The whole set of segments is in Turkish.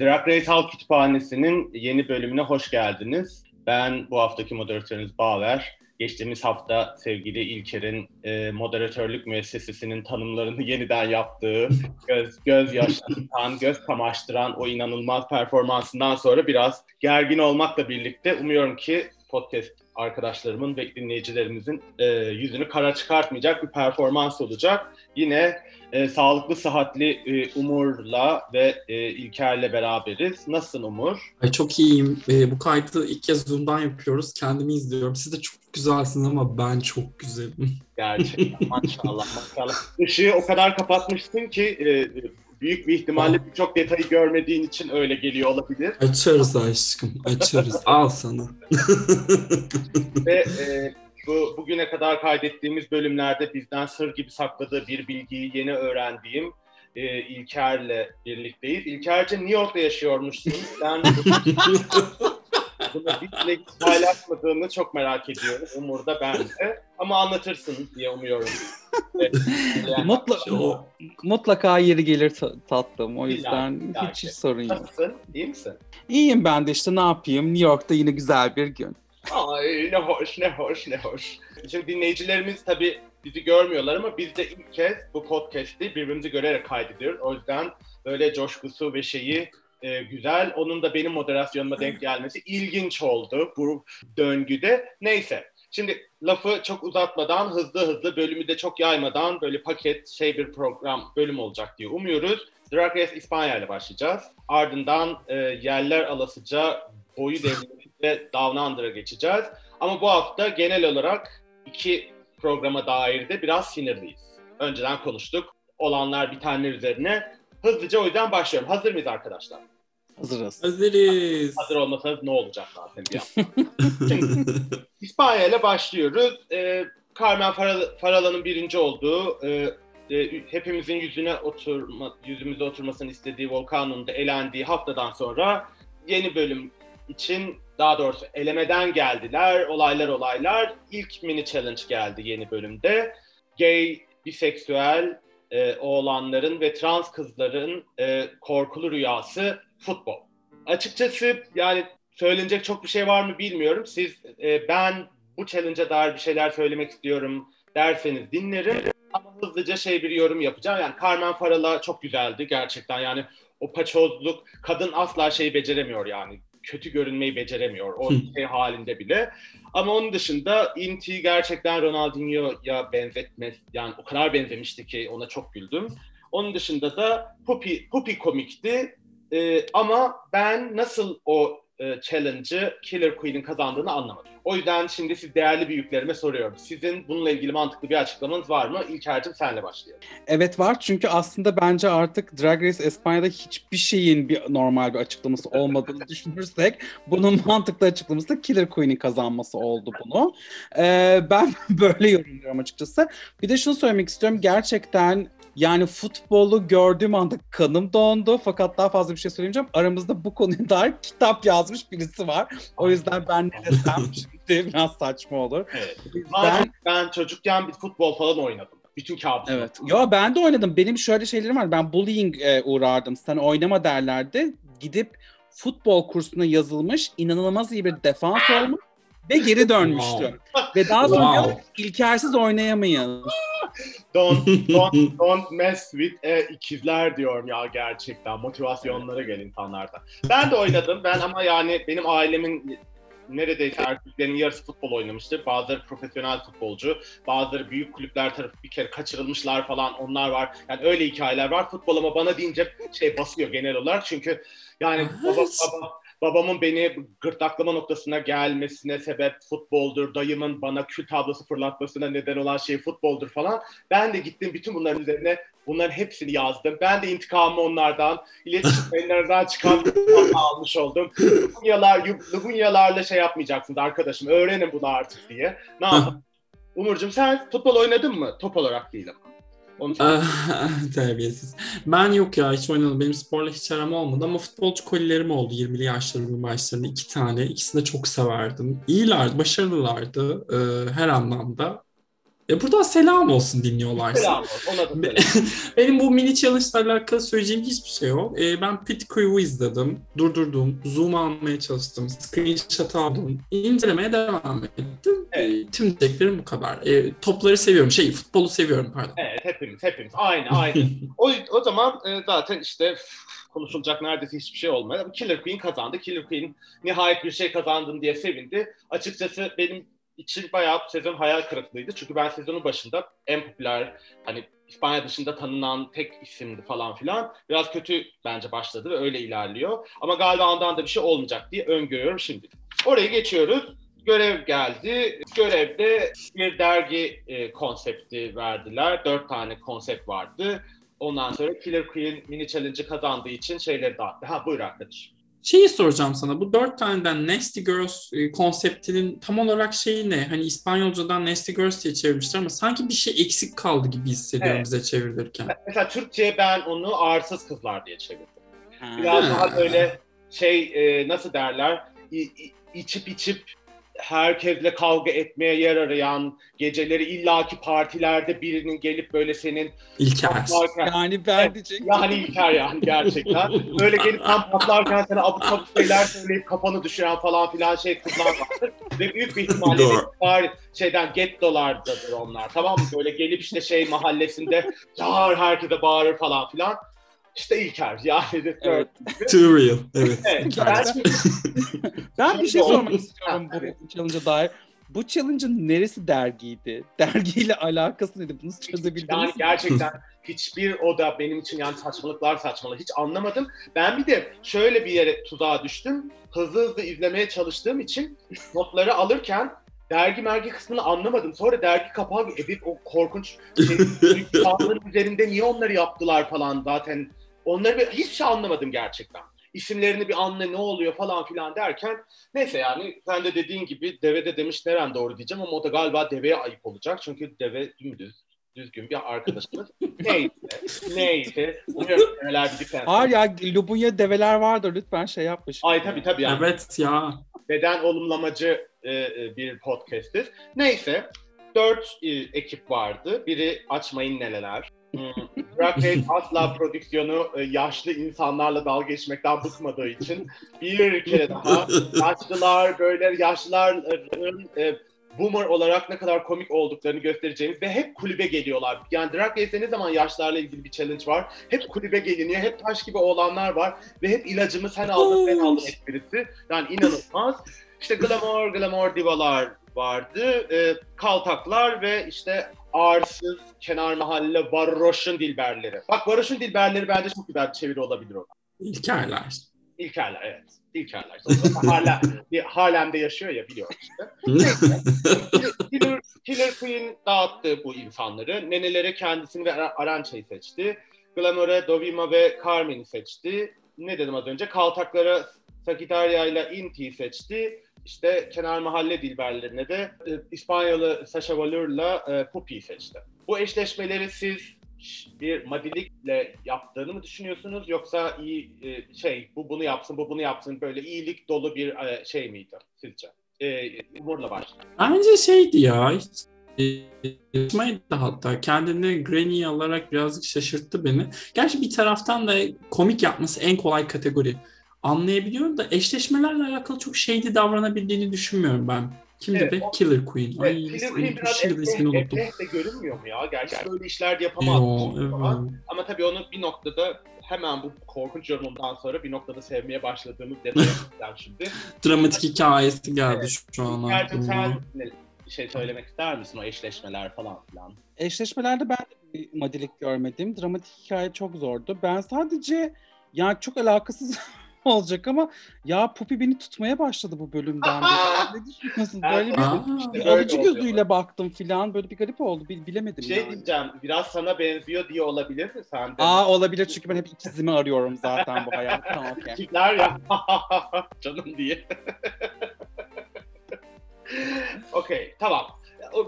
Drag Race Halk Kütüphanesi'nin yeni bölümüne hoş geldiniz. Ben bu haftaki moderatörünüz Bağver. Geçtiğimiz hafta sevgili İlker'in e, moderatörlük müessesesinin tanımlarını yeniden yaptığı, göz, göz yaşlatan, göz kamaştıran o inanılmaz performansından sonra biraz gergin olmakla birlikte umuyorum ki podcast arkadaşlarımın ve dinleyicilerimizin e, yüzünü kara çıkartmayacak bir performans olacak. Yine e, sağlıklı, sıhhatli e, Umur'la ve e, İlker'le beraberiz. Nasılsın Umur? Ay çok iyiyim. E, bu kaydı ilk kez Zoom'dan yapıyoruz. Kendimi izliyorum. Siz de çok güzelsiniz ama ben çok güzelim. Gerçekten maşallah maşallah. Işığı o kadar kapatmışsın ki e, büyük bir ihtimalle birçok detayı görmediğin için öyle geliyor olabilir. Açarız aşkım, açarız. Al sana. Ve e, bu bugüne kadar kaydettiğimiz bölümlerde bizden sır gibi sakladığı bir bilgiyi yeni öğrendiğim e, İlker'le birlikteyiz. İlker'ce New York'ta yaşıyormuşsun. Ben bunu bizle paylaşmadığını çok merak ediyorum. Umur da ben de. Ama anlatırsın diye umuyorum. Evet, yani Mutla, O- mutlaka yeri gelir ta- tatlım. O yüzden illa hiç, hiç sorun yok. Nasılsın? İyi misin? İyiyim ben de işte ne yapayım? New York'ta yine güzel bir gün. Ay ne hoş, ne hoş, ne hoş. Şimdi dinleyicilerimiz tabii bizi görmüyorlar ama biz de ilk kez bu podcast'i birbirimizi görerek kaydediyoruz. O yüzden böyle coşkusu ve şeyi e, güzel. Onun da benim moderasyonuma denk gelmesi ilginç oldu bu döngüde. Neyse. Şimdi lafı çok uzatmadan, hızlı hızlı, bölümü de çok yaymadan böyle paket şey bir program bölüm olacak diye umuyoruz. Drag Race İspanya ile başlayacağız. Ardından e, yerler alasıca boyu devleti ve Down Under'a geçeceğiz. Ama bu hafta genel olarak iki programa dair de biraz sinirliyiz. Önceden konuştuk. Olanlar bitenler üzerine. Hızlıca o yüzden başlıyorum. Hazır mıyız arkadaşlar? Hazırız. Hazırız. Hazır olmasanız ne olacak zaten bir an. İspanya ile başlıyoruz. Ee, Carmen Faral- Farala'nın birinci olduğu, e, e, hepimizin yüzüne oturma, yüzümüze oturmasını istediği Volkan'ın da elendiği haftadan sonra yeni bölüm için daha doğrusu elemeden geldiler. Olaylar olaylar. İlk mini challenge geldi yeni bölümde. Gay, biseksüel e, oğlanların ve trans kızların e, korkulu rüyası futbol. Açıkçası yani söylenecek çok bir şey var mı bilmiyorum. Siz e, ben bu challenge'a dair bir şeyler söylemek istiyorum derseniz dinlerim. Ama hızlıca şey bir yorum yapacağım. Yani Carmen Farala çok güzeldi gerçekten. Yani o paçozluk kadın asla şeyi beceremiyor yani. Kötü görünmeyi beceremiyor o şey halinde bile. Ama onun dışında Inti gerçekten Ronaldinho'ya benzetme yani o kadar benzemişti ki ona çok güldüm. Onun dışında da Pupi, Pupi komikti. Ee, ama ben nasıl o e, challenge'ı Killer Queen'in kazandığını anlamadım. O yüzden şimdi siz değerli büyüklerime soruyorum. Sizin bununla ilgili mantıklı bir açıklamanız var mı? İlker'cim senle başlayalım. Evet var çünkü aslında bence artık Drag Race Espanya'da hiçbir şeyin bir normal bir açıklaması olmadığını düşünürsek bunun mantıklı açıklaması da Killer Queen'in kazanması oldu bunu. Ee, ben böyle yorumluyorum açıkçası. Bir de şunu söylemek istiyorum. Gerçekten yani futbolu gördüğüm anda kanım dondu. Fakat daha fazla bir şey söyleyemeyeceğim. Aramızda bu konuya dair kitap yazmış birisi var. O yüzden ben ne desem şimdi biraz saçma olur. Evet. Ben, ben çocukken bir futbol falan oynadım. Bütün kabusum. Evet. Yo ben de oynadım. Benim şöyle şeylerim var. Ben bullying e, uğrardım. Sen oynama derlerdi. Gidip futbol kursuna yazılmış, inanılmaz iyi bir defans olmuş ve geri dönmüştüm. ve daha sonra Wow. İlkersiz oynayamayın. Don't, don't, don't mess with e, ikizler diyorum ya gerçekten. Motivasyonlara gel insanlarda. Ben de oynadım. Ben ama yani benim ailemin neredeyse erkeklerin yarısı futbol oynamıştır. Bazıları profesyonel futbolcu, bazıları büyük kulüpler tarafı bir kere kaçırılmışlar falan onlar var. Yani öyle hikayeler var. Futbol ama bana deyince şey basıyor genel olarak. Çünkü yani baba, baba, babamın beni gırtlaklama noktasına gelmesine sebep futboldur. Dayımın bana kül tablosu fırlatmasına neden olan şey futboldur falan. Ben de gittim bütün bunların üzerine bunların hepsini yazdım. Ben de intikamımı onlardan, iletişim yayınlarından çıkan almış oldum. Lubunyalar, Lubunyalarla şey yapmayacaksınız arkadaşım. Öğrenin bunu artık diye. Ne yapalım? Umurcuğum sen futbol oynadın mı? Top olarak değil ama. Onu Terbiyesiz. Ben yok ya hiç oynamadım. Benim sporla hiç aram olmadı ama futbolcu kolilerim oldu 20'li yaşlarımın başlarında. iki tane. İkisini de çok severdim. İyilerdi, başarılılardı e, her anlamda. E buradan selam olsun dinliyorlarsa. Selam olsun. Ona da. Benim bu mini challenge ile alakalı söyleyeceğim hiçbir şey yok. Ee, ben Pit Crew'u izledim, durdurdum, zoom almaya çalıştım, screenshot aldım, incelemeye devam ettim. Evet. Ee, tüm diyeceklerim bu kadar. Ee, topları seviyorum, şey futbolu seviyorum pardon. Evet hepimiz hepimiz aynı aynı. o, o zaman e, zaten işte konuşulacak neredeyse hiçbir şey olmadı. Ama Killer Queen kazandı. Killer Queen nihayet bir şey kazandın diye sevindi. Açıkçası benim için bayağı bu sezon hayal kırıklığıydı. Çünkü ben sezonun başında en popüler hani İspanya dışında tanınan tek isimdi falan filan. Biraz kötü bence başladı ve öyle ilerliyor. Ama galiba ondan da bir şey olmayacak diye öngörüyorum şimdi. Oraya geçiyoruz. Görev geldi. Görevde bir dergi e, konsepti verdiler. Dört tane konsept vardı. Ondan sonra Killer Queen mini challenge'ı kazandığı için şeyleri dağıttı. Ha buyur arkadaş. Şeyi soracağım sana. Bu dört taneden Nasty Girls e, konseptinin tam olarak şeyi ne? Hani İspanyolcadan Nasty Girls diye çevirmişler ama sanki bir şey eksik kaldı gibi hissediyorum Evet. bize çevirirken. Mesela Türkçe'ye ben onu arsız kızlar diye çevirdim. Ha. Biraz Ha. daha böyle şey e, nasıl derler İ- i- içip içip herkesle kavga etmeye yer arayan geceleri illaki partilerde birinin gelip böyle senin İlker. patlarken Yani ben diyecektim. yani İlker yani gerçekten. Böyle gelip tam patlarken sana abuk sabuk şeyler söyleyip kafanı düşüren falan filan şey kızlar vardır. Ve büyük bir ihtimalle var şeyden gettolardadır onlar tamam mı? Böyle gelip işte şey mahallesinde yağar herkese bağırır falan filan işte İlker yani Evet. Too real. Evet. Evet, ben- Ben bir şey sormak istiyorum bu challenge'a dair. Bu challenge'ın neresi dergiydi? Dergiyle alakası neydi? Bunu çözebildiniz Yani mi? gerçekten hiçbir o da benim için yani saçmalıklar saçmalık hiç anlamadım. Ben bir de şöyle bir yere tuzağa düştüm. Hızlı hızlı izlemeye çalıştığım için notları alırken dergi mergi kısmını anlamadım. Sonra dergi kapağı evet o korkunç şey, kağıtların üzerinde niye onları yaptılar falan zaten. Onları bir, hiç şey anlamadım gerçekten. İsimlerini bir anla ne oluyor falan filan derken neyse yani sen de dediğin gibi deve de demiş neren doğru diyeceğim ama o da galiba deveye ayıp olacak. Çünkü deve dümdüz düzgün bir arkadaşımız. neyse, neyse. Umuyorum neler bildikten sonra. Hayır ya Lubunya develer vardır lütfen şey yapma şimdi. Ay tabii tabii yani. Evet ya. Beden olumlamacı e, e, bir podcastiz. Neyse, dört e, ekip vardı. Biri Açmayın Neleler. Hmm, Drag Race asla prodüksiyonu e, yaşlı insanlarla dalga geçmekten bıkmadığı için bir kere daha yaşlılar böyle yaşlıların e, boomer olarak ne kadar komik olduklarını göstereceğimiz ve hep kulübe geliyorlar. Yani Drag Race'de ne zaman yaşlarla ilgili bir challenge var, hep kulübe geliniyor, hep taş gibi oğlanlar var ve hep ilacımı sen aldın ben aldım esprisi. Yani inanılmaz. İşte glamour, glamour divalar vardı, e, kaltaklar ve işte arsız, kenar mahalle, varoşun dilberleri. Bak varoşun dilberleri bence çok güzel bir çeviri olabilir o. İlkerler. İlkerler evet. İlkerler. Bir Harlem'de yaşıyor ya biliyorum işte. Killer, Killer Queen dağıttı bu insanları. Nenelere kendisini ve Ar- Arança'yı seçti. Glamour'a Dovima ve Carmen'i seçti. Ne dedim az önce? Kaltaklara Sagittaria ile Inti'yi seçti. İşte kenar mahalle dilberlerine de e, İspanyalı Sasha Valur'la e, Puppy'yi seçti. Bu eşleşmeleri siz bir madilikle yaptığını mı düşünüyorsunuz yoksa iyi e, şey bu bunu yapsın bu bunu yapsın böyle iyilik dolu bir e, şey miydi sizce? E, Umur'la başlayalım. Bence şeydi ya. hiç- e, hatta. Kendini Granny alarak birazcık şaşırttı beni. Gerçi bir taraftan da komik yapması en kolay kategori. Anlayabiliyorum da eşleşmelerle alakalı çok şeydi davranabildiğini düşünmüyorum ben. Kimdi Evet, be? o- Killer Queen. Ay, Evet, Killer ismini- Queen biraz ismini unuttum. de görünmüyor mu ya? Gerçi böyle işler de yapamaz. Evet. Ama tabii onu bir noktada hemen bu korkunç yorumumdan sonra bir noktada sevmeye başladığımız gideceğim şimdi. Dramatik hikayesi geldi Evet. şu an Gerçi sen bir şey söylemek ister misin o eşleşmeler falan filan? Eşleşmelerde ben de bir madilik görmedim. Dramatik hikaye çok zordu. Ben sadece yani çok alakasız olacak ama ya Pupi beni tutmaya başladı bu bölümden. ne düşünüyorsun? Böyle bir, İşte alıcı gözüyle baktım filan. Böyle bir garip oldu. Bil, bilemedim Şey yani. diyeceğim, biraz sana benziyor diye olabilir mi sen de? Aa olabilir çünkü ben hep ikizimi arıyorum zaten bu hayatta. Okey. Tipler ya canım diye. Okey tamam.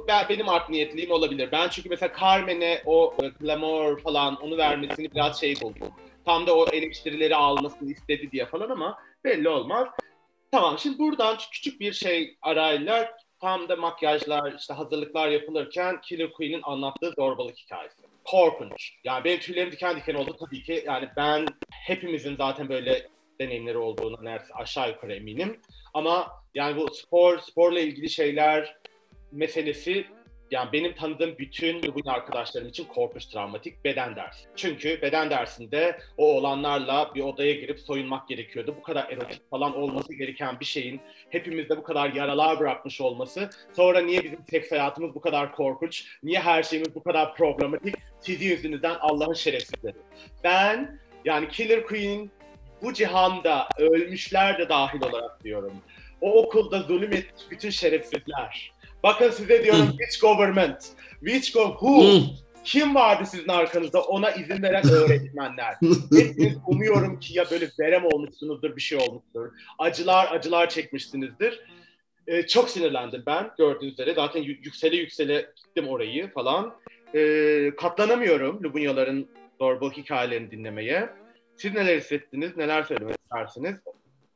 Ben, benim art niyetliyim olabilir. Ben çünkü mesela Carmen'e o e, glamour falan onu vermesini biraz şey buldum. Tam da o eleştirileri almasını istedi diye falan ama belli olmaz. Tamam şimdi buradan küçük bir şey arayla tam da makyajlar, işte hazırlıklar yapılırken Killer Queen'in anlattığı zorbalık hikayesi. Korkunç. Yani benim tüylerim diken diken oldu tabii ki. Yani ben hepimizin zaten böyle deneyimleri olduğunu neredeyse aşağı yukarı eminim. Ama yani bu spor, sporla ilgili şeyler meselesi yani benim tanıdığım bütün Lubin arkadaşlarım için korkunç travmatik beden dersi. Çünkü beden dersinde o olanlarla bir odaya girip soyunmak gerekiyordu. Bu kadar erotik falan olması gereken bir şeyin hepimizde bu kadar yaralar bırakmış olması. Sonra niye bizim seks hayatımız bu kadar korkunç? Niye her şeyimiz bu kadar problematik? Sizin yüzünüzden Allah'ın şerefsizleri. Ben yani Killer Queen bu cihanda ölmüşler de dahil olarak diyorum. O okulda zulüm etmiş bütün şerefsizler. Bakın size diyorum which government, which go who, Hmm. kim vardı sizin arkanızda ona izin veren öğretmenler. Hepiniz umuyorum ki ya böyle verem olmuşsunuzdur, bir şey olmuştur. Acılar acılar çekmişsinizdir. Ee, çok sinirlendim ben gördüğünüz üzere. Zaten yü- yüksele yüksele gittim orayı falan. Ee, katlanamıyorum Lubunyaların zorbalık hikayelerini dinlemeye. Siz neler hissettiniz, neler söylemek istersiniz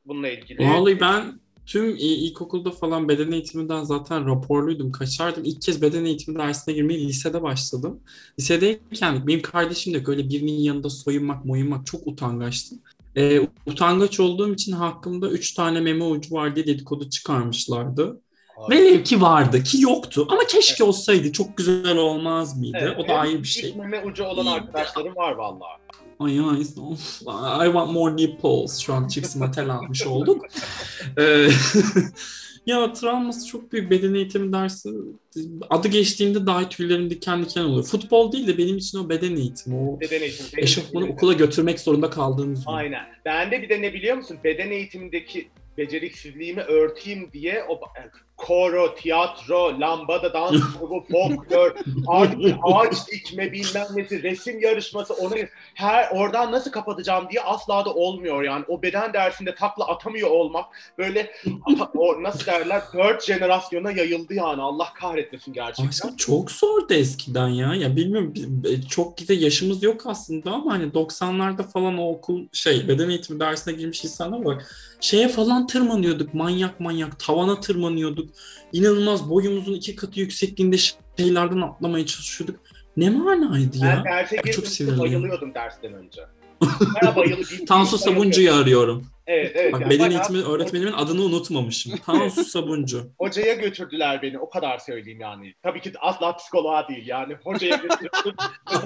bununla ilgili? Vallahi ben tüm ilkokulda falan beden eğitiminden zaten raporluydum. Kaçardım. İlk kez beden eğitimi dersine girmeyi lisede başladım. Lisedeyken benim kardeşim de öyle birinin yanında soyunmak, moyunmak çok utangaçtım. Ee, utangaç olduğum için hakkımda üç tane meme ucu var diye dedikodu çıkarmışlardı. Velev ki vardı ki yoktu ama keşke olsaydı çok güzel olmaz mıydı? Evet, o da ayrı bir şey. meme ucu olan arkadaşlarım var vallahi. Ay ay I want more nipples. Şu an çift metal almış olduk. Ee, ya travması çok büyük beden eğitimi dersi. Adı geçtiğimde dahi tüylerim diken diken oluyor. Futbol değil de benim için o beden eğitimi. O Beden eğitimi. benim eşofmanı de. okula götürmek zorunda kaldığımız. Aynen. Ben de bir de ne biliyor musun? Beden eğitimindeki beceriksizliğimi örteyim diye o ba- koro, tiyatro, lambada, dans grubu, folklor, bir ağaç dikme bilmem nesi, resim yarışması onu her oradan nasıl kapatacağım diye asla da olmuyor yani. O beden dersinde takla atamıyor olmak böyle o nasıl derler dört jenerasyona yayıldı yani. Allah kahretmesin gerçekten. Aslında çok zordu eskiden ya. Ya bilmiyorum bi- çok da yaşımız yok aslında ama hani 90'larda falan o okul şey beden eğitimi dersine girmiş insanlar var. Şeye falan tırmanıyorduk. Manyak manyak tavana tırmanıyorduk. İnanılmaz boyumuzun iki katı yüksekliğinde şeylerden atlamaya çalışıyorduk. Ne manaydı Ben ya? derse Çok sinirliyim. bayılıyordum dersten önce. Tansu Sabuncu'yu arıyorum. Evet evet. Bak yani beden eğitimi öğretmenimin adını unutmamışım. Tansu Sabuncu. Hocaya götürdüler beni o kadar söyleyeyim yani. Tabii ki asla psikoloğa değil yani. Hocaya götürdüm.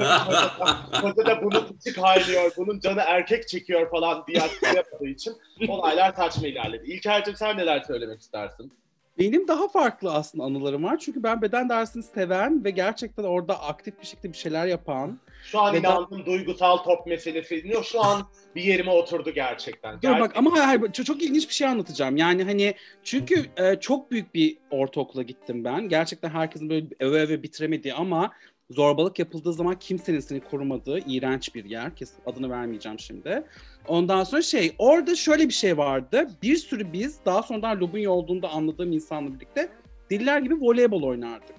Hoca da bunun içi kaynıyor, bunun canı erkek çekiyor falan diye yaptığı için olaylar saçma ilerledi. İlker'cim sen neler söylemek istersin? Benim daha farklı aslında anılarım var. Çünkü ben beden dersini seven ve gerçekten orada aktif bir şekilde bir şeyler yapan. Şu an Neden? inandım duygusal top meselesi. Yok, Şu an bir yerime oturdu gerçekten. Dur bak ama hayır, hayır çok, çok ilginç bir şey anlatacağım. Yani hani çünkü e, çok büyük bir ortaokula gittim ben. Gerçekten herkesin böyle öve öve bitiremediği ama zorbalık yapıldığı zaman kimsenin seni korumadığı iğrenç bir yer. Kesin adını vermeyeceğim şimdi. Ondan sonra şey orada şöyle bir şey vardı. Bir sürü biz daha sonradan Lubunya olduğunda anladığım insanla birlikte deliler gibi voleybol oynardık.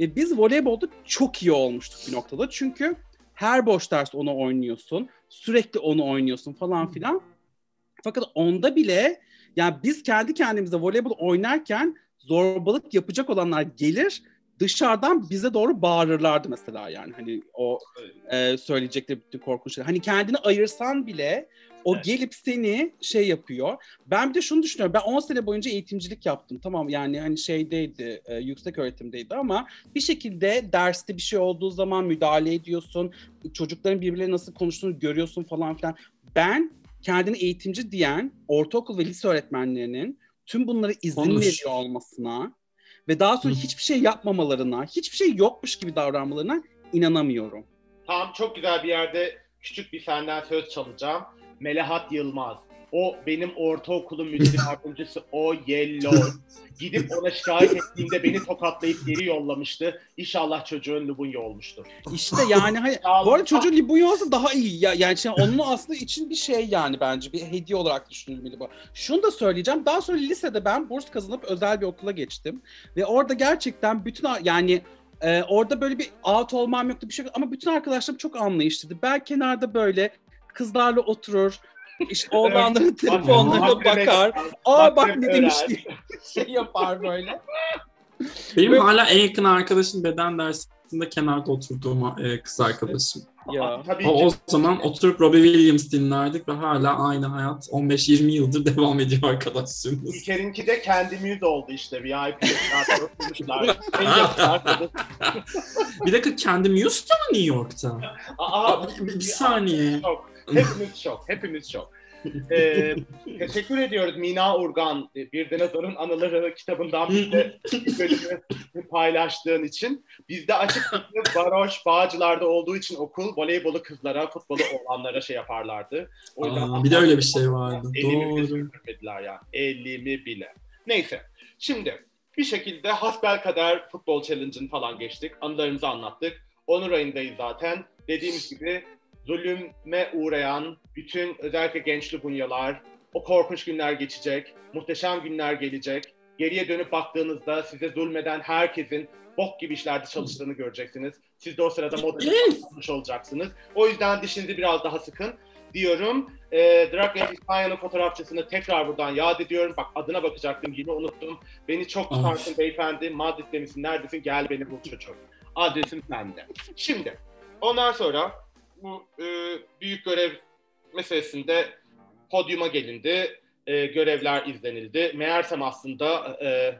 Ve biz voleybolda çok iyi olmuştuk bir noktada. Çünkü her boş ders onu oynuyorsun. Sürekli onu oynuyorsun falan filan. Fakat onda bile yani biz kendi kendimize voleybol oynarken zorbalık yapacak olanlar gelir dışarıdan bize doğru bağırırlardı mesela yani hani o e, söyleyecekleri bütün korkunç şeyler. Hani kendini ayırsan bile o Evet. gelip seni şey yapıyor. Ben bir de şunu düşünüyorum. Ben 10 sene boyunca eğitimcilik yaptım. Tamam yani hani şeydeydi, e, yüksek öğretimdeydi ama bir şekilde derste bir şey olduğu zaman müdahale ediyorsun. Çocukların birbirleriyle nasıl konuştuğunu görüyorsun falan filan. Ben kendini eğitimci diyen ortaokul ve lise öğretmenlerinin tüm bunlara izin Konuş. veriyor olmasına ve daha sonra Hı. hiçbir şey yapmamalarına, hiçbir şey yokmuş gibi davranmalarına inanamıyorum. Tam çok güzel bir yerde küçük bir senden söz çalacağım. Melahat Yılmaz. O benim ortaokulun müdür yardımcısı o Yellow. Gidip ona şikayet ettiğimde beni tokatlayıp geri yollamıştı. İnşallah çocuğun Lubunya olmuştur. İşte yani hani bu arada çocuğun Libunya olsa daha iyi. Ya, yani şey, onun aslında için bir şey yani bence bir hediye olarak düşünülmeli bu. Şunu da söyleyeceğim. Daha sonra lisede ben burs kazanıp özel bir okula geçtim. Ve orada gerçekten bütün yani e, orada böyle bir out olmam yoktu bir şey. Ama bütün arkadaşlarım çok anlayışlıydı. Ben kenarda böyle kızlarla oturur. İşte oğlanların telefonlarına bakar. Aa bak ne demiş diye şey yapar böyle. Benim hala en yakın arkadaşım beden dersinde kenarda oturduğum e, kız arkadaşım. Ya. Tabii O, zaman oturup Robbie Williams dinlerdik ve hala aynı hayat 15-20 yıldır devam ediyor arkadaşlarımız. İlker'inki de kendi muse oldu işte. VIP oturmuşlar. Arkadaş. bir dakika kendim Houston mı New York'ta? Aa, bir, bir- bir saniye. Şok. Hepimiz şok. Hepimiz şok. Ee, teşekkür ediyoruz Mina Urgan. Bir Dinozor'un Anıları kitabından bize bölümü paylaştığın için. Bizde açıkçası Varoş Bağcılar'da olduğu için okul voleybolu kızlara, futbolu oğlanlara şey yaparlardı. O yüzden Aa, bir de öyle bir şey vardı. Elimi bile Doğru. sürdürmediler ya. Elimi bile. Neyse. Şimdi bir şekilde hasbel kader futbol challenge'ını falan geçtik. Anılarımızı anlattık. Onur ayındayız zaten. Dediğimiz gibi zulüme uğrayan bütün özellikle genç Lubunyalar o korkunç günler geçecek. Muhteşem günler gelecek. Geriye dönüp baktığınızda size zulmeden herkesin bok gibi işlerde çalıştığını göreceksiniz. Siz de o sırada olmuş olacaksınız. O yüzden dişinizi biraz daha sıkın diyorum. E, Drag Race İspanya'nın fotoğrafçısını tekrar buradan yad ediyorum. Bak adına bakacaktım yine unuttum. Beni çok Ay. tutarsın beyefendi. Madrid'de misin? Neredesin? Gel beni bul çocuğum. Adresim sende. Şimdi ondan sonra bu e, büyük görev meselesinde podyuma gelindi. E, görevler izlenildi. Meğersem aslında e,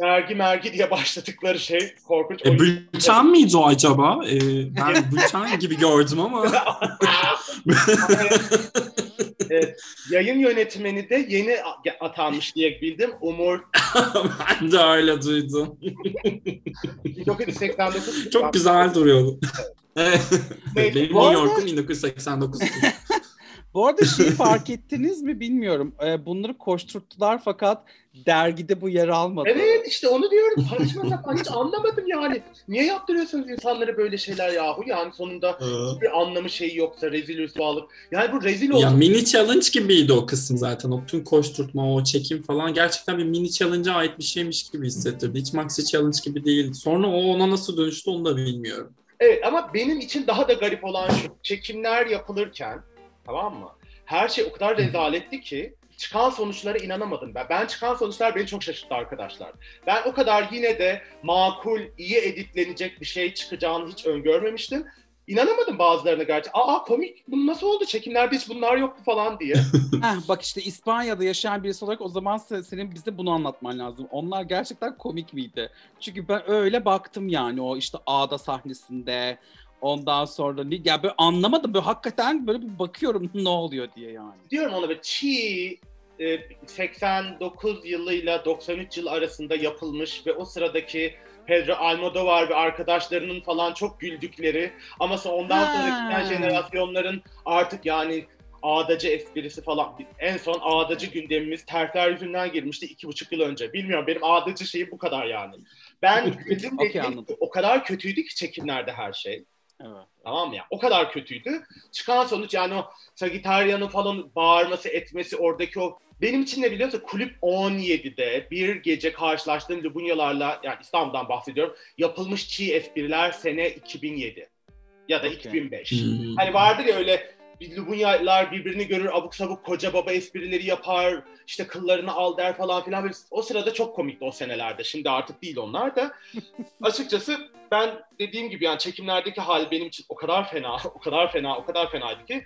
vergi mergi diye başladıkları şey korkunç. E, bülten miydi o acaba? E, ben bülten gibi gördüm ama. Evet, yayın yönetmeni de yeni atanmış diye bildim. Umur ben de öyle duydum. 1989. Çok güzel duruyordu. Evet. Benim New York'um 1989. Bu arada şeyi fark ettiniz mi bilmiyorum. Ee, bunları koşturttular fakat dergide bu yer almadı. Evet işte onu diyorum. Saçma sapan hiç anlamadım yani. Niye yaptırıyorsunuz insanlara böyle şeyler yahu? Yani sonunda bir anlamı şeyi yoksa rezil rüsvalık. Yani bu rezil ya olsun. mini challenge gibiydi o kısım zaten. O tüm koşturtma, o çekim falan gerçekten bir mini challenge'a ait bir şeymiş gibi hissettirdi. Hiç maxi challenge gibi değildi. Sonra o ona nasıl dönüştü onu da bilmiyorum. Evet ama benim için daha da garip olan şu. Çekimler yapılırken tamam mı? Her şey o kadar rezaletti ki çıkan sonuçlara inanamadım ben. Ben çıkan sonuçlar beni çok şaşırttı arkadaşlar. Ben o kadar yine de makul, iyi editlenecek bir şey çıkacağını hiç öngörmemiştim. İnanamadım bazılarına gerçi. Aa komik bu nasıl oldu? Çekimlerde hiç bunlar yoktu falan diye. Heh, bak işte İspanya'da yaşayan birisi olarak o zaman se- senin bize bunu anlatman lazım. Onlar gerçekten komik miydi? Çünkü ben öyle baktım yani o işte ağda sahnesinde. Ondan sonra ne- ya böyle anlamadım böyle hakikaten böyle bir bakıyorum ne oluyor diye yani. Diyorum ona böyle çiğ e, 89 yılıyla 93 yıl arasında yapılmış ve o sıradaki Pedro Almodovar ve arkadaşlarının falan çok güldükleri ama sonra ondan Ha. sonraki jenerasyonların artık yani ağdacı esprisi falan. En son ağdacı gündemimiz terfler yüzünden girmişti iki buçuk yıl önce. Bilmiyorum benim ağdacı şeyi bu kadar yani. Ben dediğim anladım. o kadar kötüydü ki çekimlerde her şey. Evet. Tamam mı ya? O kadar kötüydü. Çıkan sonuç yani o Sagittarius'un falan bağırması etmesi oradaki o benim için ne biliyorsun kulüp 17'de bir gece karşılaştığım Lubunyalarla yani İstanbul'dan bahsediyorum yapılmış çiğ espriler sene 2007 ya da Okey. 2005. Hmm. Hani vardır ya öyle bir Lubunyalar birbirini görür abuk sabuk koca baba esprileri yapar işte kıllarını al der falan filan. O sırada çok komikti o senelerde. Şimdi artık değil onlar da. Açıkçası ben dediğim gibi yani çekimlerdeki hal benim için o kadar fena, o kadar fena, o kadar fenaydı ki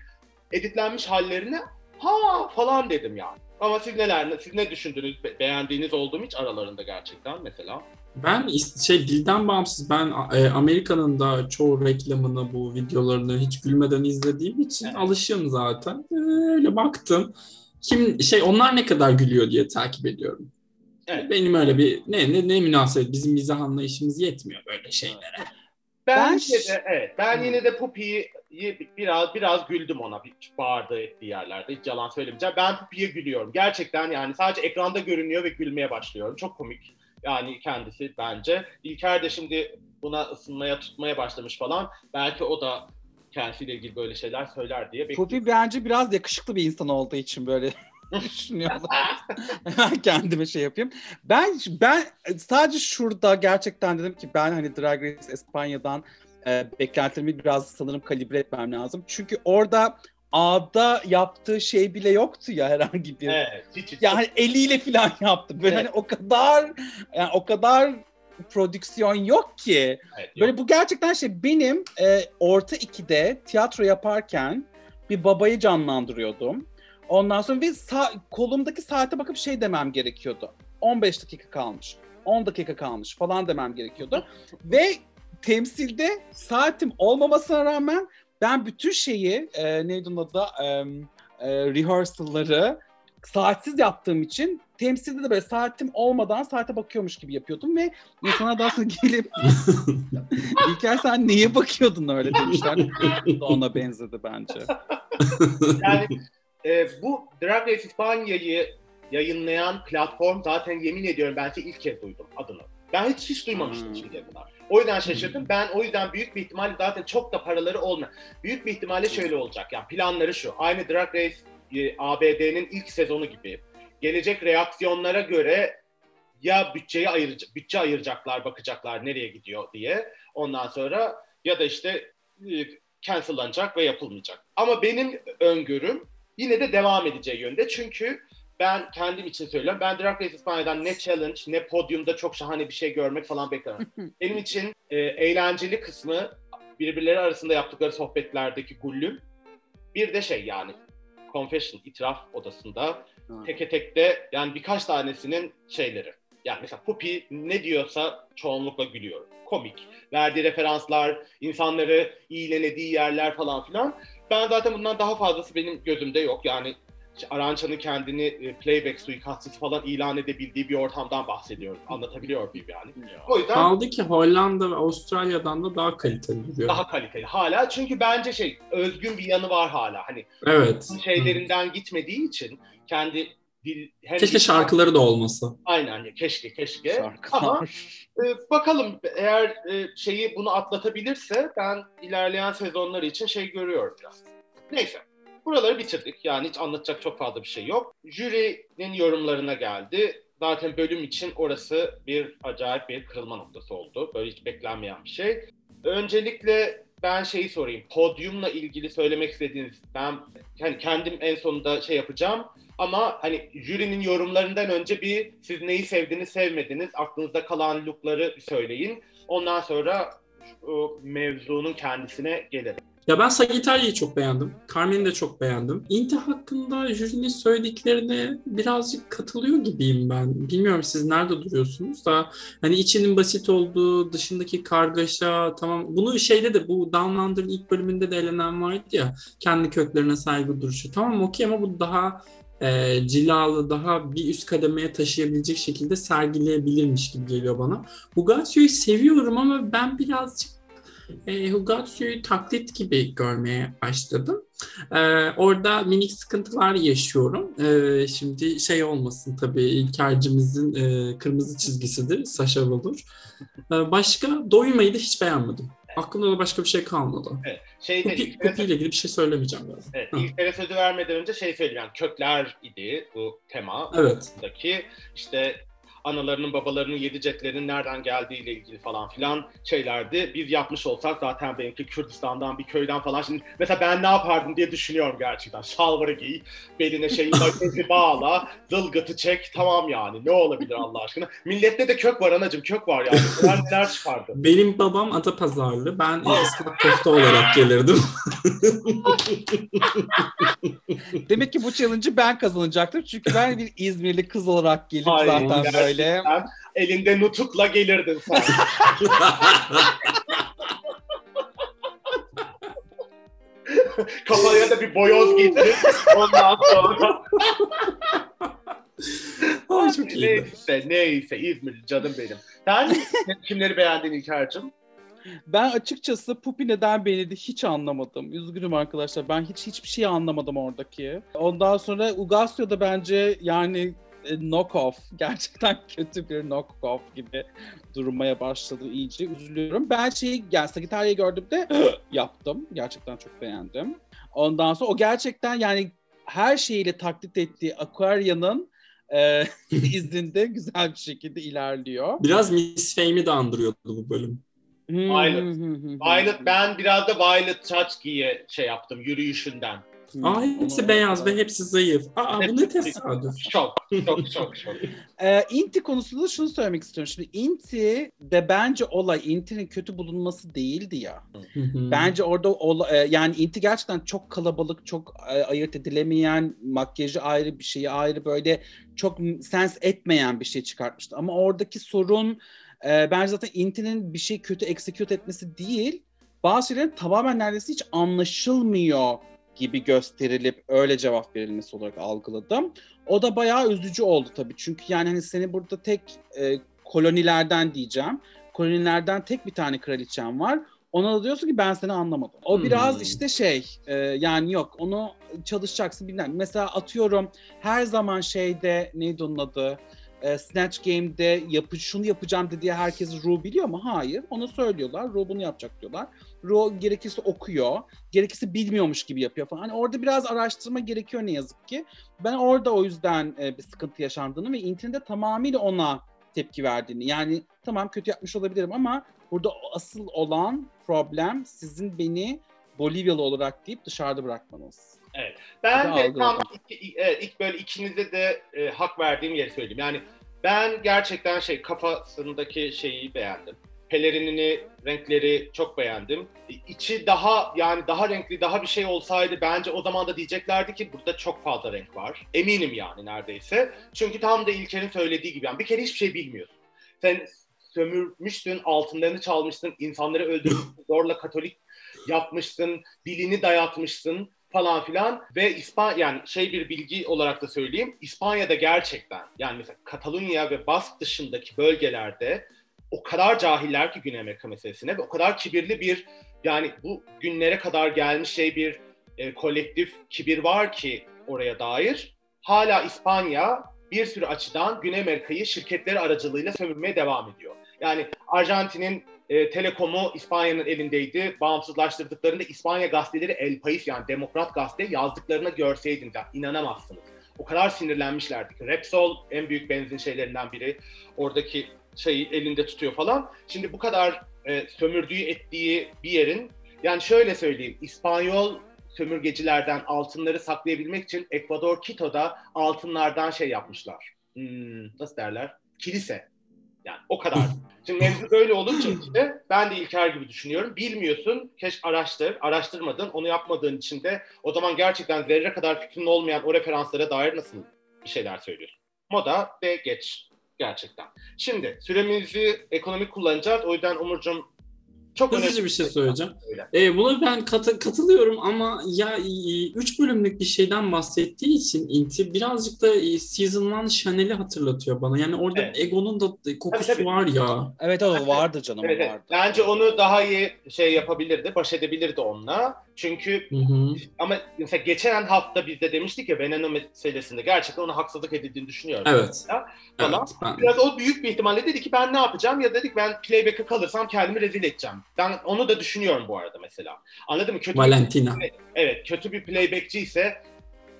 editlenmiş hallerine ha falan dedim yani. Ama siz neler, siz ne düşündünüz? Be- beğendiğiniz oldu mu hiç aralarında gerçekten mesela? Ben şey dilden bağımsız ben e, Amerika'nın da çoğu reklamını bu videolarını hiç gülmeden izlediğim için Evet. alışığım zaten. E, Öyle baktım. Kim şey onlar ne kadar gülüyor diye takip ediyorum. Evet. Benim öyle bir ne ne ne münasebet bizim mizah anlayışımız yetmiyor böyle şeylere. Ben, Ben yine de evet. Ben Hmm. yine de Puppy'yi biraz biraz güldüm ona bir bağırdığı ettiği yerlerde. Hiç yalan söylemeyeceğim. Ben Puppy'ye gülüyorum. Gerçekten yani sadece ekranda görünüyor ve gülmeye başlıyorum. Çok komik. Yani kendisi bence. İlker de şimdi buna ısınmaya tutmaya başlamış falan. Belki o da kendisiyle ilgili böyle şeyler söyler diye bekliyorum. Pupi bence biraz yakışıklı bir insan olduğu için böyle düşünüyorum. Hemen kendime şey yapayım. Ben ben sadece şurada gerçekten dedim ki ben hani Drag Race İspanya'dan e, beklentilerimi biraz sanırım kalibre etmem lazım. Çünkü orada A'da yaptığı şey bile yoktu ya herhangi bir. Evet. Hiç, hiç. Yani eliyle falan yaptı. Böyle Evet. hani o kadar yani o kadar bir prodüksiyon yok ki. Evet, yok. Böyle bu gerçekten şey benim e, orta ikide tiyatro yaparken bir babayı canlandırıyordum. Ondan sonra ve sa- kolumdaki saate bakıp şey demem gerekiyordu. 15 dakika kalmış, 10 dakika kalmış falan demem gerekiyordu. ve temsilde saatim olmamasına rağmen ben bütün şeyi e, neydi onun adı e, e, rehearsal'ları saatsiz yaptığım için temsilde de böyle saatim olmadan saate bakıyormuş gibi yapıyordum ve insanlar daha sonra gelip İlker sen neye bakıyordun öyle demişler. Ona benzedi bence. Yani e, bu Drag Race İspanya'yı yayınlayan platform zaten yemin ediyorum ben size ilk kez duydum adını. Ben hiç hiç duymamıştım Hmm. şimdiye kadar. O yüzden şaşırdım. Ben o yüzden büyük bir ihtimalle zaten çok da paraları olmayan. Büyük bir ihtimalle şöyle olacak. Yani planları şu. Aynı Drag Race e, ABD'nin ilk sezonu gibi. Gelecek reaksiyonlara göre ya bütçeyi ayıracak, bütçe ayıracaklar, bakacaklar nereye gidiyor diye. Ondan sonra ya da işte e, cancellanacak ve yapılmayacak. Ama benim öngörüm yine de devam edeceği yönde. Çünkü ben kendim için söylüyorum. Ben Drag Race İspanya'dan ne challenge ne podyumda çok şahane bir şey görmek falan beklemem. Benim için e, eğlenceli kısmı birbirleri arasında yaptıkları sohbetlerdeki gullüm. Bir de şey yani confession, itiraf odasında teke tekte yani birkaç tanesinin şeyleri. Yani mesela Pupi ne diyorsa çoğunlukla gülüyorum. Komik. Verdiği referanslar, insanları iyilenediği yerler falan filan. Ben zaten bundan daha fazlası benim gözümde yok. Yani Arança'nın kendini e, playback suikastçısı falan ilan edebildiği bir ortamdan bahsediyorum. Anlatabiliyor muyum yani? O yüzden Kaldı ki Hollanda ve Avustralya'dan da daha kaliteli duruyor. daha kaliteli hala. Çünkü bence şey özgün bir yanı var hala. Hani Evet. şeylerinden gitmediği için kendi dil hem Keşke şarkıları da olmasa. Aynen hani keşke keşke. Şarkılar. Ama e, bakalım eğer e, şeyi bunu atlatabilirse ben ilerleyen sezonlar için şey görüyorum biraz. Neyse. Buraları bitirdik. Yani hiç anlatacak çok fazla bir şey yok. Jürinin yorumlarına geldi. Zaten bölüm için orası bir acayip bir kırılma noktası oldu. Böyle hiç beklenmeyen bir şey. Öncelikle ben şeyi sorayım. Podyumla ilgili söylemek istediğiniz ben hani kendim en sonunda şey yapacağım ama hani jürinin yorumlarından önce bir siz neyi sevdiniz sevmediniz aklınızda kalan lookları söyleyin. Ondan sonra o mevzunun kendisine gelelim. Ya ben Sagittarius'u çok beğendim. Carmen'i de çok beğendim. Inti hakkında jürinin söylediklerine birazcık katılıyor gibiyim ben. Bilmiyorum siz nerede duruyorsunuz da hani içinin basit olduğu, dışındaki kargaşa tamam. Bunu şeyde de bu Down Under'ın ilk bölümünde de elenen vardı ya. Kendi köklerine saygı duruşu. Tamam okey ama bu daha e, cilalı, daha bir üst kademeye taşıyabilecek şekilde sergileyebilirmiş gibi geliyor bana. Hugatio'yu seviyorum ama ben birazcık e, Hugatsu'yu taklit gibi görmeye başladım. E, orada minik sıkıntılar yaşıyorum. E, şimdi şey olmasın tabii İlker'cimizin e, kırmızı çizgisidir. Sasha Velour. E, başka Doymayı da hiç beğenmedim. Aklımda da başka bir şey kalmadı. Evet. Şeyde Pupi, ilk kere, Pupi ile ilgili bir şey söylemeyeceğim ben. evet, Hı. ilk kere sözü vermeden önce şey söyleyeyim. Yani kökler idi bu tema. Evet. daki işte analarının babalarının yedi jetlerinin nereden geldiğiyle ilgili falan filan şeylerdi. Biz yapmış olsak zaten benimki Kürdistan'dan bir köyden falan. Şimdi mesela ben ne yapardım diye düşünüyorum gerçekten. Şalvarı giy, beline şeyi magezi bağla, zılgıtı çek tamam yani. Ne olabilir Allah aşkına? Millette de kök var anacım kök var yani. Neler neler çıkardı. Benim babam Adapazarlı. Ben ıslak köfte olarak gelirdim. Demek ki bu challenge'ı ben kazanacaktım. Çünkü ben bir İzmirli kız olarak gelip Hayır, zaten gerçekten böyle Elinde nutukla gelirdin sen. Kafaya da bir boyoz giydirin. Ondan sonra Ay çok. Neyse neyse İzmir canım benim. Sen kimleri beğendin İlker'cim? Ben açıkçası Pupi neden beğenildi hiç anlamadım. Üzgünüm arkadaşlar. Ben hiç hiçbir şey anlamadım oradaki. Ondan sonra Ugasio da bence yani e, knock off. Gerçekten kötü bir knock off gibi durmaya başladı iyice. Üzülüyorum. Ben şeyi yani Sagittarius'u gördüğümde yaptım. Gerçekten çok beğendim. Ondan sonra o gerçekten yani her şeyiyle taklit ettiği Aquaria'nın e, izinde güzel bir şekilde ilerliyor. Biraz Miss Fame'i de andırıyordu bu bölüm. Violet. Violet ben biraz da Violet Chachki'ye şey yaptım yürüyüşünden. Aa hepsi beyaz ve hepsi zayıf. Aa bu ne tesadüf. Şok, şok, şok, şok. Ee, Inti konusunda da şunu söylemek istiyorum. Şimdi Inti de bence olay Inti'nin kötü bulunması değildi ya. Bence orada ola- e, yani Inti gerçekten çok kalabalık, çok e, ayırt edilemeyen, makyajı ayrı bir şeyi ayrı böyle çok sens etmeyen bir şey çıkartmıştı. Ama oradaki sorun e, bence zaten Inti'nin bir şey kötü execute etmesi değil. Bazı şeylerin tamamen neredeyse hiç anlaşılmıyor gibi gösterilip öyle cevap verilmesi olarak algıladım. O da bayağı üzücü oldu tabii. Çünkü yani hani seni burada tek e, kolonilerden diyeceğim. Kolonilerden tek bir tane kraliçen var. Ona da diyorsun ki ben seni anlamadım. O Hmm. biraz işte şey e, yani yok onu çalışacaksın bilmem. Mesela atıyorum her zaman şeyde neydi onun adı? E, Snatch Game'de yapı, şunu yapacağım dediği herkes Ru biliyor mu? Hayır. Onu söylüyorlar. Ru bunu yapacak diyorlar. Ru gerekirse okuyor. Gerekirse bilmiyormuş gibi yapıyor falan. Hani orada biraz araştırma gerekiyor ne yazık ki. Ben orada o yüzden e, bir sıkıntı yaşandığını ve internette tamamıyla ona tepki verdiğini. Yani tamam kötü yapmış olabilirim ama burada asıl olan problem sizin beni Bolivyalı olarak deyip dışarıda bırakmanız. Ben Bir de tam iki, evet, ilk böyle ikinize de e, hak verdiğim yeri söyleyeyim. Yani ben gerçekten şey kafasındaki şeyi beğendim. Pelerinini, renkleri çok beğendim. İ- İçi daha yani daha renkli, daha bir şey olsaydı bence o zaman da diyeceklerdi ki burada çok fazla renk var. Eminim yani neredeyse. Çünkü tam da İlker'in söylediği gibi yani bir kere hiçbir şey bilmiyorsun. Sen sömürmüşsün, altınlarını çalmışsın, insanları öldürmüşsün, zorla Katolik yapmışsın, dilini dayatmışsın falan filan ve İspanya yani şey bir bilgi olarak da söyleyeyim İspanya'da gerçekten yani mesela Katalunya ve Bask dışındaki bölgelerde o kadar cahiller ki Güney Amerika meselesine ve o kadar kibirli bir yani bu günlere kadar gelmiş şey bir e, kolektif kibir var ki oraya dair hala İspanya bir sürü açıdan Güney Amerika'yı şirketleri aracılığıyla sömürmeye devam ediyor. Yani Arjantin'in e, Telekom'u İspanya'nın elindeydi. Bağımsızlaştırdıklarında İspanya gazeteleri El País yani Demokrat Gazete yazdıklarını görseydiniz yani inanamazsınız. O kadar sinirlenmişlerdi ki Repsol en büyük benzin şeylerinden biri. Oradaki şeyi elinde tutuyor falan. Şimdi bu kadar e, sömürdüğü ettiği bir yerin yani şöyle söyleyeyim İspanyol sömürgecilerden altınları saklayabilmek için Ekvador Quito'da altınlardan şey yapmışlar. Hmm, nasıl derler? Kilise. Yani o kadar. Şimdi mevzu böyle olunca işte ben de İlker gibi düşünüyorum. Bilmiyorsun, keş araştır, araştırmadın, onu yapmadığın için de o zaman gerçekten zerre kadar fikrin olmayan o referanslara dair nasıl bir şeyler söylüyorsun? Moda ve geç gerçekten. Şimdi süremizi ekonomik kullanacağız. O yüzden Umurcuğum çok Hızlıca önemli bir şey söyleyeceğim. Söyle. E, buna ben katı- katılıyorum ama ya 3 bölümlük bir şeyden bahsettiği için Inti birazcık da e, Season 1 Chanel'i hatırlatıyor bana. Yani orada Evet. Ego'nun da kokusu Tabii, tabii. var ya. Evet o vardı canım Evet, evet. vardı. Bence onu daha iyi şey yapabilirdi, baş edebilirdi onunla. Çünkü Hı hı. ama mesela geçen hafta biz de demiştik ya Veneno meselesinde gerçekten ona haksızlık edildiğini düşünüyorum. Evet. Falan. Evet, ben- Biraz o büyük bir ihtimalle dedi ki ben ne yapacağım ya dedik ben playback'e kalırsam kendimi rezil edeceğim. Ben onu da düşünüyorum bu arada mesela. Anladın mı? Kötü Valentina. evet kötü bir playbackçi ise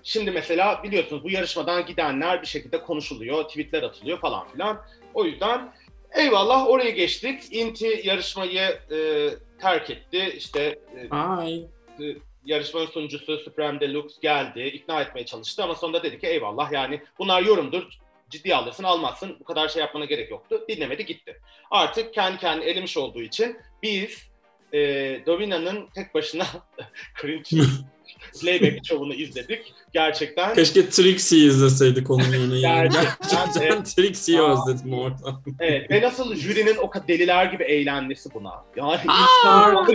şimdi mesela biliyorsunuz bu yarışmadan gidenler bir şekilde konuşuluyor, tweetler atılıyor falan filan. O yüzden eyvallah oraya geçtik. Inti yarışmayı e, terk etti. İşte e, Ay. yarışmanın sunucusu Supreme Deluxe geldi, ikna etmeye çalıştı ama sonunda dedi ki eyvallah yani bunlar yorumdur, ciddiye alırsın almazsın bu kadar şey yapmana gerek yoktu. Dinlemedi gitti. Artık kendi kendini elemiş olduğu için biz e, Dovina'nın tek başına cringe playback şovunu izledik. Gerçekten Keşke Trixie'yi izleseydik onun yerine. Gerçekten, Gerçekten. Trixie'yi Aa. özledim orada. evet ve nasıl jürinin o kadar deliler gibi eğlenmesi buna. Yani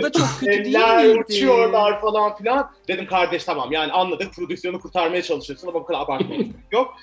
da çok kötü değil Eller uçuyorlar falan filan. Dedim kardeş tamam yani anladık prodüksiyonu kurtarmaya çalışıyorsun ama bu kadar abartmaya gerek yok.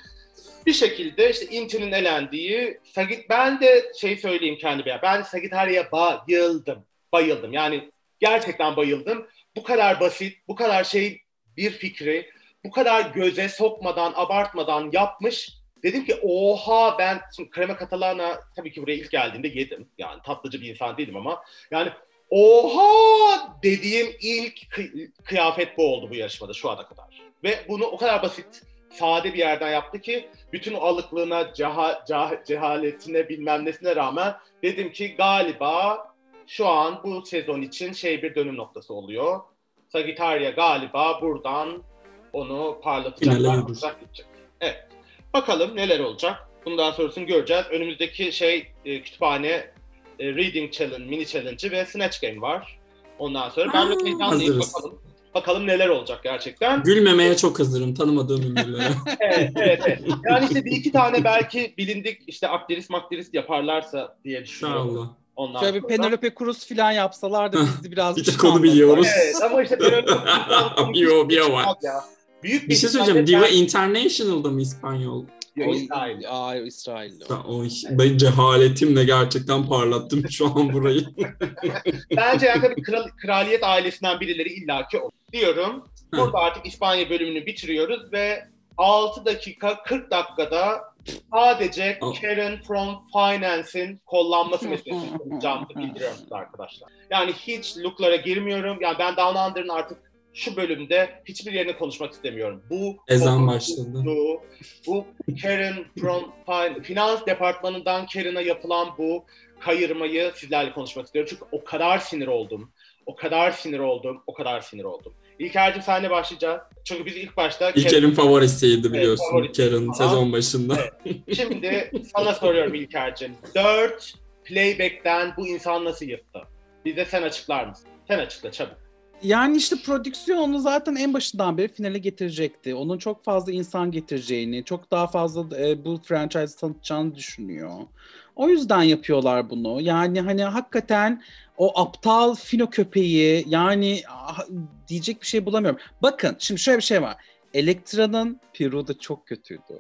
Bir şekilde işte Inti'nin elendiği Sagit ben de şey söyleyeyim kendime ben Sagittarius'a bayıldım. Bayıldım. Yani gerçekten bayıldım. Bu kadar basit, bu kadar şey bir fikri bu kadar göze sokmadan, abartmadan yapmış. Dedim ki oha ben şimdi krema katalana tabii ki buraya ilk geldiğimde yedim. Yani tatlıcı bir insan değilim ama yani oha dediğim ilk kı- kıyafet bu oldu bu yarışmada şu ana kadar. Ve bunu o kadar basit, sade bir yerden yaptı ki bütün alıklığına, ceha- ceha- cehaletine bilmem nesine rağmen dedim ki galiba şu an bu sezon için şey bir dönüm noktası oluyor. Sagittaria galiba buradan onu parlatacaklar. Olacak, gidecek. Evet. Bakalım neler olacak. Bundan sonrasını göreceğiz. Önümüzdeki şey e, kütüphane e, Reading Challenge, Mini Challenge'ı ve Snatch Game var. Ondan sonra ben de heyecanlıyım. Bakalım, bakalım neler olacak gerçekten. Gülmemeye çok hazırım tanımadığım ünlülere. evet, evet, evet. Yani işte bir iki tane belki bilindik işte aktrist maktrist yaparlarsa diye düşünüyorum. İnşallah. Ondan Şöyle bir sonra. Penelope Cruz falan yapsalar da biz de biraz Bir şey tek onu biliyoruz. Evet ama işte Penelope Yo, bir o var. Ya. Büyük Bir şey söyleyeceğim. Diva ben- International'da mı İspanyol? Yo, O- İsrail. Aa, İsrail'de. Ben, o, ben cehaletimle gerçekten parlattım şu an burayı. Bence yani tabii kral, kraliyet ailesinden birileri illaki olur. Diyorum. Burada artık İspanya bölümünü bitiriyoruz ve 6 dakika 40 dakikada sadece. Karen from Finance'in kollanması meselesini konuşacağımızı bildiriyorum size arkadaşlar. Yani hiç looklara girmiyorum. Yani ben Down Under'ın artık şu bölümde hiçbir yerini konuşmak istemiyorum. Bu Ezan başladı. Bu, bu Karen from Fin- Finans departmanından Karen'a yapılan bu kayırmayı sizlerle konuşmak istiyorum. Çünkü o kadar sinir oldum. O kadar sinir oldum. O kadar sinir oldum. İlker'cim senle başlayacağız. Çünkü biz ilk başta Karen- İlker'in favorisiydi biliyorsun. favorisi. Karen Aha. sezon başında. Şimdi sana soruyorum İlker'cim. 4 playback'ten bu insan nasıl yırttı? Bize sen açıklar mısın? Sen açıkla çabuk. Yani işte prodüksiyon onu zaten en başından beri finale getirecekti. Onun çok fazla insan getireceğini, çok daha fazla e, bu franchise tanıtacağını düşünüyor. O yüzden yapıyorlar bunu. Yani hani hakikaten o aptal fino köpeği yani ah, diyecek bir şey bulamıyorum. Bakın şimdi şöyle bir şey var. Elektra'nın Peru da çok kötüydü.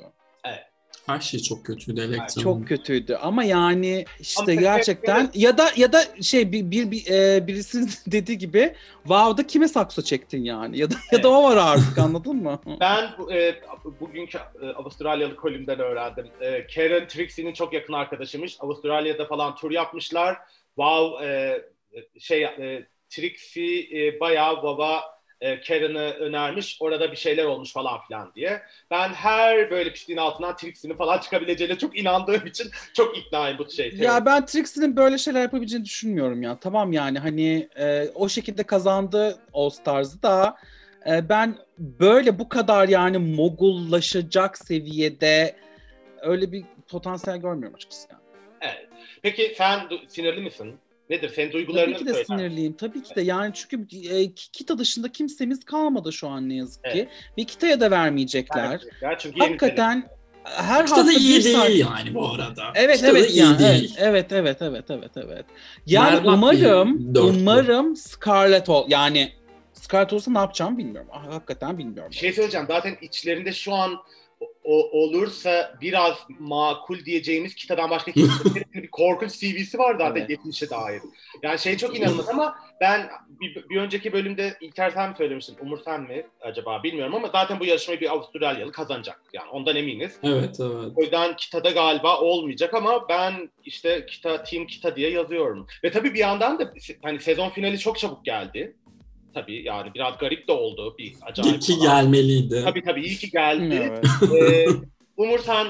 Her şey çok kötüydü Elektra'nın. Çok kötüydü ama yani işte Ama gerçekten ya da ya da şey bir, bir, bir e, birisinin dediği gibi Wow'da kime sakso çektin yani ya da ya da o var artık anladın mı? Ben e, bugünkü e, Avustralyalı kolümden öğrendim. E, Karen Trixie'nin çok yakın arkadaşıymış. Avustralya'da falan tur yapmışlar. Wow e, şey e, Trixie e, bayağı baba e, Karen'ı önermiş. Orada bir şeyler olmuş falan filan diye. Ben her böyle pisliğin altından Trixie'nin falan çıkabileceğine çok inandığım için çok iknayım bu şey. Ya ben Trixie'nin böyle şeyler yapabileceğini düşünmüyorum ya. Tamam yani hani e, o şekilde kazandı All Stars'ı da e, ben böyle bu kadar yani mogullaşacak seviyede öyle bir potansiyel görmüyorum açıkçası. Yani. Evet. Peki sen sinirli misin? Nedir? Senin duygularını Tabii ki de söyle. sinirliyim. Tabii ki de yani çünkü e, Kita dışında kimsemiz kalmadı şu an ne yazık ki. Evet. Ve Kita'ya da vermeyecekler. Gerçekten. Çünkü Hakikaten her Kita da hafta iyi bir değil saat- yani bu arada. Evet Kita da evet iyi yani değil. evet, evet evet evet evet. Yani Berbat umarım umarım Scarlett ol yani Scarlett olursa ne yapacağım bilmiyorum. Ah, Hakikaten bilmiyorum. Şey söyleyeceğim. Zaten içlerinde şu an o, olursa biraz makul diyeceğimiz kitadan başka hiçbir bir korkunç CV'si var zaten Evet. geçmişe dair. Yani şey çok inanılmaz ama ben bir, bir önceki bölümde İlker sen mi söylemiştin? Umur sen mi acaba bilmiyorum ama zaten bu yarışmayı bir Avustralyalı kazanacak. Yani ondan eminiz. Evet evet. O yüzden Kita'da galiba olmayacak ama ben işte Kita, Team Kita diye yazıyorum. Ve tabii bir yandan da hani sezon finali çok çabuk geldi. Tabii yani biraz garip de oldu. Bir acayip. İyi ki falan. gelmeliydi. Tabii tabii iyi ki geldi. Evet. ee, Umur sen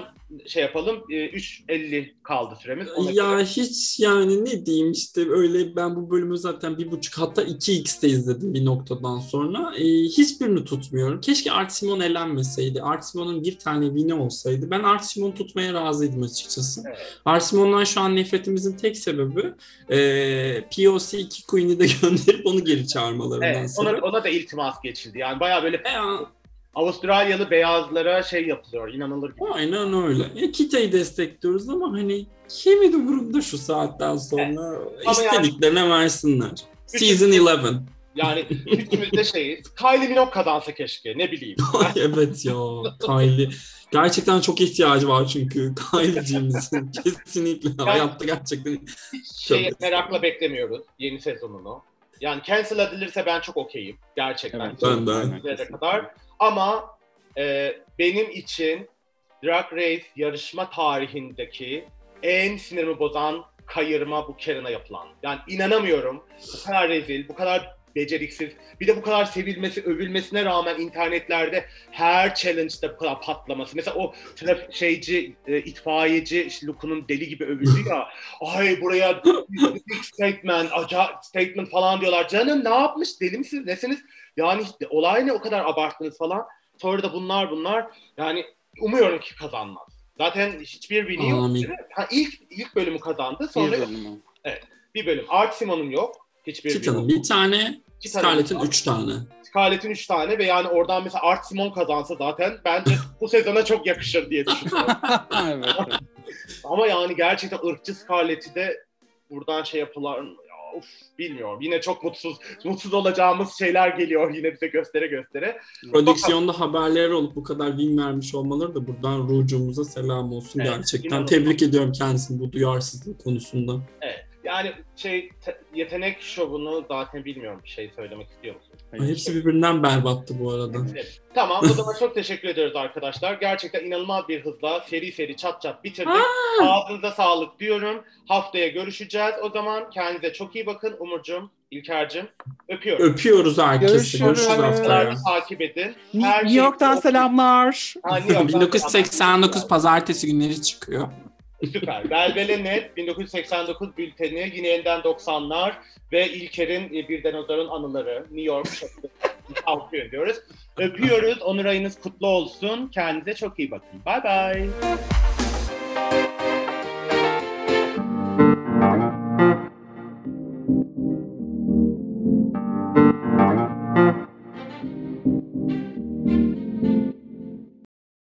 şey yapalım. Ee, 3.50 kaldı süremiz. Ona Ya göre. hiç yani ne diyeyim işte öyle ben bu bölümü zaten bir buçuk hatta 2x'te izledim bir noktadan sonra. Ee, hiçbirini tutmuyorum. Keşke Artimon elenmeseydi. Artimon'un bir tane win'i olsaydı. Ben Artimon'u tutmaya razıydım açıkçası. Evet. Artimon'dan şu an nefretimizin tek sebebi e, POC 2 Queen'i de gönderip onu geri çağırmalarından Evet, ona, sonra. ona da iltimas geçildi. Yani bayağı böyle E, Avustralyalı beyazlara şey yapılıyor. inanılır gibi. aynen öyle. E, Kita'yı destekliyoruz ama hani kimin umurunda şu saatten sonra istediklerine versinler. Üç- Season 11. Yani üçümüz de şeyiz. Kylie Minogue kazansa keşke. Ne bileyim. Ay evet ya Kylie. Gerçekten çok ihtiyacı var çünkü Kylie'cimizin kesinlikle hayatta gerçekten şey merakla beklemiyoruz yeni sezonunu. Yani cancel edilirse ben çok okeyim. Gerçekten. Evet, Ben de. kadar. Ama e, benim için Drag Race yarışma tarihindeki en sinirimi bozan kayırma bu Karen'a yapılan. Yani inanamıyorum. Bu kadar rezil, bu kadar beceriksiz. Bir de bu kadar sevilmesi, övülmesine rağmen internetlerde her challenge'da bu kadar patlaması. Mesela o traf- şeyci, e, itfaiyeci işte Luke'un deli gibi övüldü ya. Ay buraya statement, acayip statement falan diyorlar. Canım ne yapmış? Deli misiniz? Nesiniz? Yani işte olay ne o kadar abarttınız falan. Sonra da bunlar bunlar. Yani umuyorum ki kazanmaz. Zaten hiçbir yok. Mi? Ha, ilk, ilk bölümü kazandı. Bir Sonra bir, bölümü. bölüm. Art Simon'un yok. Hiçbir Titan'ın win'i bir tane, İki tane Scarlett'in üç tane. Scarlett'in 3 tane ve yani oradan mesela Art Simon kazansa zaten bence bu sezona çok yakışır diye düşünüyorum. evet. Ama yani gerçekten ırkçı Scarlett'i de buradan şey yapılar ya of bilmiyorum. Yine çok mutsuz mutsuz olacağımız şeyler geliyor yine bize göstere göstere. Prodüksiyonda haberleri olup bu kadar win vermiş olmaları da buradan Rucu'muza selam olsun Evet, gerçekten. inanılmaz. Tebrik ediyorum kendisini bu duyarsızlık konusunda. Yani şey te- yetenek şovunu zaten bilmiyorum bir şey söylemek istiyor musun? Ay, hepsi birbirinden berbattı bu arada. Evet. Tamam o zaman çok teşekkür ediyoruz arkadaşlar. Gerçekten inanılmaz bir hızla seri seri çat çat bitirdik. Ağzınıza sağlık diyorum. Haftaya görüşeceğiz. O zaman kendinize çok iyi bakın Umurcuğum, İlker'cim. Öpüyorum. Öpüyoruz herkese. Görüşürüz. Görüşürüz haftaya. Takip edin. Her New şey- York'tan selamlar. Ha, New York'tan 1989 pazartesi günleri çıkıyor. Süper. Belbele Net 1989 bülteni yine yeniden 90'lar ve İlker'in e, Bir Dinozor'un anıları New York şarkısı tavsiye ediyoruz. Öpüyoruz. Onur ayınız kutlu olsun. Kendinize çok iyi bakın. Bye bye.